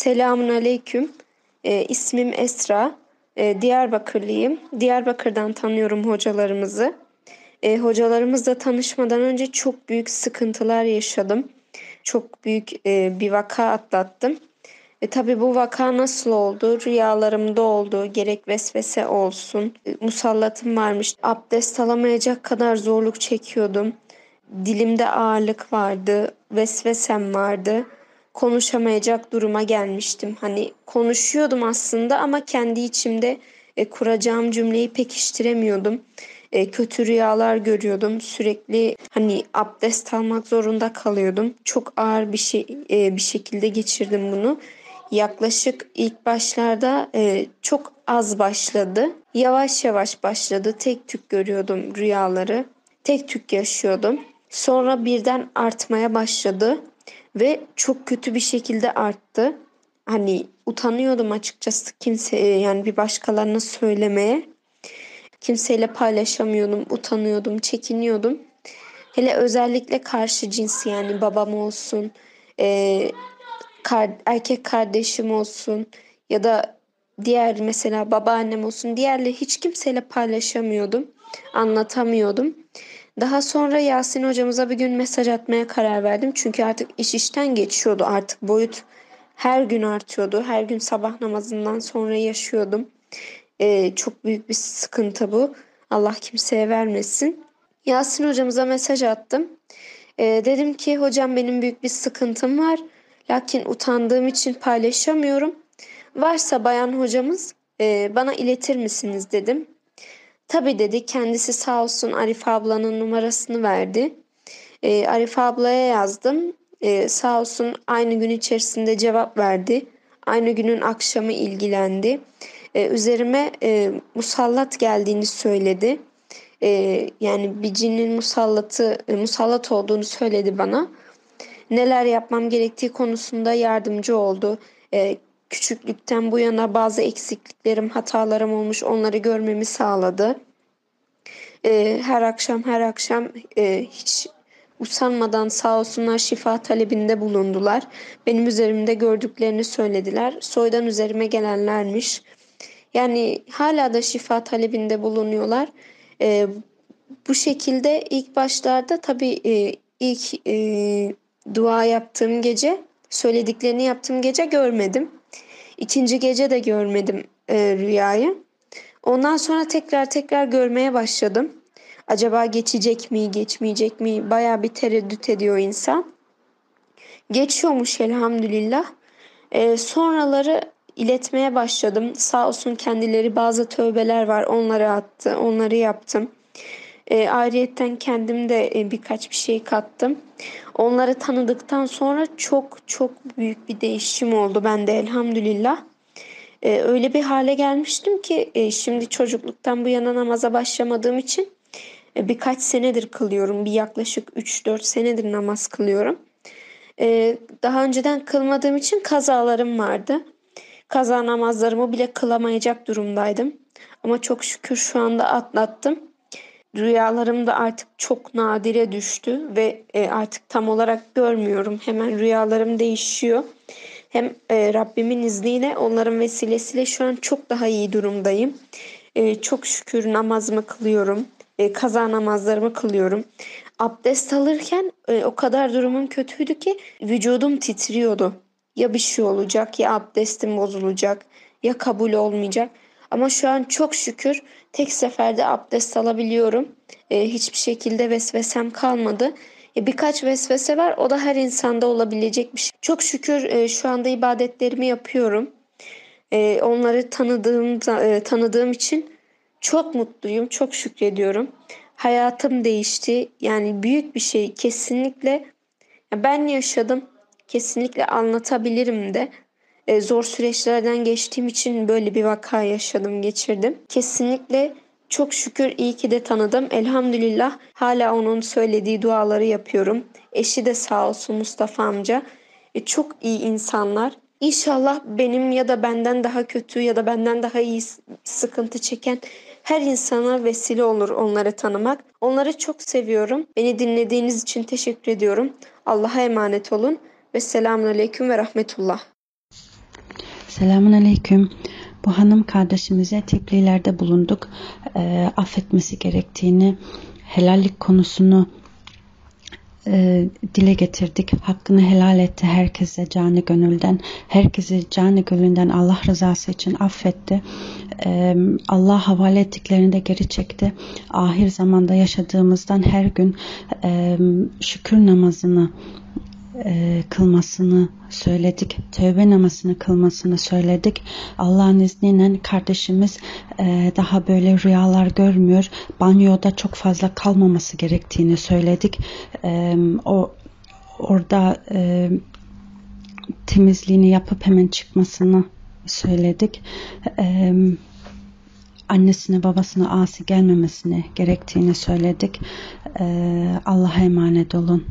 Selamun Aleyküm. E, ismim Esra. E, Diyarbakırlıyım. Diyarbakır'dan tanıyorum hocalarımızı. E, hocalarımızla tanışmadan önce çok büyük sıkıntılar yaşadım. Çok büyük e, bir vaka atlattım. E, tabii bu vaka nasıl oldu? Rüyalarımda oldu. Gerek vesvese olsun. E, musallatım varmış. Abdest alamayacak kadar zorluk çekiyordum. Dilimde ağırlık vardı. Vesvesem vardı konuşamayacak duruma gelmiştim. Hani konuşuyordum aslında ama kendi içimde e, kuracağım cümleyi pekiştiremiyordum. E, kötü rüyalar görüyordum. Sürekli hani abdest almak zorunda kalıyordum. Çok ağır bir şey e, bir şekilde geçirdim bunu. Yaklaşık ilk başlarda e, çok az başladı. Yavaş yavaş başladı. Tek tük görüyordum rüyaları. Tek tük yaşıyordum. Sonra birden artmaya başladı ve çok kötü bir şekilde arttı. Hani utanıyordum açıkçası kimseye yani bir başkalarına söylemeye. Kimseyle paylaşamıyordum, utanıyordum, çekiniyordum. Hele özellikle karşı cins yani babam olsun, e, kar, erkek kardeşim olsun ya da diğer mesela babaannem olsun diğerle hiç kimseyle paylaşamıyordum, anlatamıyordum. Daha sonra Yasin hocamıza bir gün mesaj atmaya karar verdim. Çünkü artık iş işten geçiyordu. Artık boyut her gün artıyordu. Her gün sabah namazından sonra yaşıyordum. Ee, çok büyük bir sıkıntı bu. Allah kimseye vermesin. Yasin hocamıza mesaj attım. Ee, dedim ki hocam benim büyük bir sıkıntım var. Lakin utandığım için paylaşamıyorum. Varsa bayan hocamız e, bana iletir misiniz dedim. Tabii dedi kendisi sağ olsun Arif ablanın numarasını verdi. E, Arif ablaya yazdım. E, sağ olsun aynı gün içerisinde cevap verdi. Aynı günün akşamı ilgilendi. E, üzerime e, musallat geldiğini söyledi. E, yani bir cinin musallatı e, musallat olduğunu söyledi bana. Neler yapmam gerektiği konusunda yardımcı oldu. E, küçüklükten bu yana bazı eksikliklerim, hatalarım olmuş onları görmemi sağladı. Ee, her akşam her akşam e, hiç usanmadan sağ olsunlar şifa talebinde bulundular. Benim üzerimde gördüklerini söylediler. Soydan üzerime gelenlermiş. Yani hala da şifa talebinde bulunuyorlar. Ee, bu şekilde ilk başlarda tabii e, ilk e, dua yaptığım gece, söylediklerini yaptığım gece görmedim. İkinci gece de görmedim e, rüyayı. Ondan sonra tekrar tekrar görmeye başladım. Acaba geçecek mi, geçmeyecek mi? Baya bir tereddüt ediyor insan. Geçiyormuş elhamdülillah. E, sonraları iletmeye başladım. Sağ olsun kendileri bazı tövbeler var. Onları attı, onları yaptım. E, ayrıyetten kendim de e, birkaç bir şey kattım. Onları tanıdıktan sonra çok çok büyük bir değişim oldu bende elhamdülillah. E, öyle bir hale gelmiştim ki e, şimdi çocukluktan bu yana namaza başlamadığım için e, birkaç senedir kılıyorum. Bir yaklaşık 3-4 senedir namaz kılıyorum. E, daha önceden kılmadığım için kazalarım vardı. Kaza namazlarımı bile kılamayacak durumdaydım. Ama çok şükür şu anda atlattım. Rüyalarım da artık çok nadire düştü ve e, artık tam olarak görmüyorum. Hemen rüyalarım değişiyor. Hem e, Rabbimin izniyle onların vesilesiyle şu an çok daha iyi durumdayım. E, çok şükür namazımı kılıyorum. E, kaza namazlarımı kılıyorum. Abdest alırken e, o kadar durumum kötüydü ki vücudum titriyordu. Ya bir şey olacak ya abdestim bozulacak ya kabul olmayacak. Ama şu an çok şükür tek seferde abdest alabiliyorum. E, hiçbir şekilde vesvesem kalmadı. E, birkaç vesvese var. O da her insanda olabilecek bir şey. Çok şükür e, şu anda ibadetlerimi yapıyorum. E, onları tanıdığım e, tanıdığım için çok mutluyum. Çok şükrediyorum. Hayatım değişti. Yani büyük bir şey kesinlikle ben yaşadım. Kesinlikle anlatabilirim de. E, zor süreçlerden geçtiğim için böyle bir vaka yaşadım, geçirdim. Kesinlikle çok şükür iyi ki de tanıdım. Elhamdülillah hala onun söylediği duaları yapıyorum. Eşi de sağ olsun Mustafa amca. E, çok iyi insanlar. İnşallah benim ya da benden daha kötü ya da benden daha iyi sıkıntı çeken her insana vesile olur onları tanımak. Onları çok seviyorum. Beni dinlediğiniz için teşekkür ediyorum. Allah'a emanet olun ve selamun aleyküm ve rahmetullah. Selamun Aleyküm. Bu hanım kardeşimize tebliğlerde bulunduk. E, affetmesi gerektiğini, helallik konusunu e, dile getirdik. Hakkını helal etti herkese canı gönülden. Herkesi canı gönülden Allah rızası için affetti. E, Allah havale ettiklerini de geri çekti. Ahir zamanda yaşadığımızdan her gün e, şükür namazını e, kılmasını söyledik. Tövbe namazını kılmasını söyledik. Allah'ın izniyle kardeşimiz e, daha böyle rüyalar görmüyor. Banyoda çok fazla kalmaması gerektiğini söyledik. E, o orada e, temizliğini yapıp hemen çıkmasını söyledik. E, annesine babasına asi gelmemesini gerektiğini söyledik. E, Allah'a emanet olun.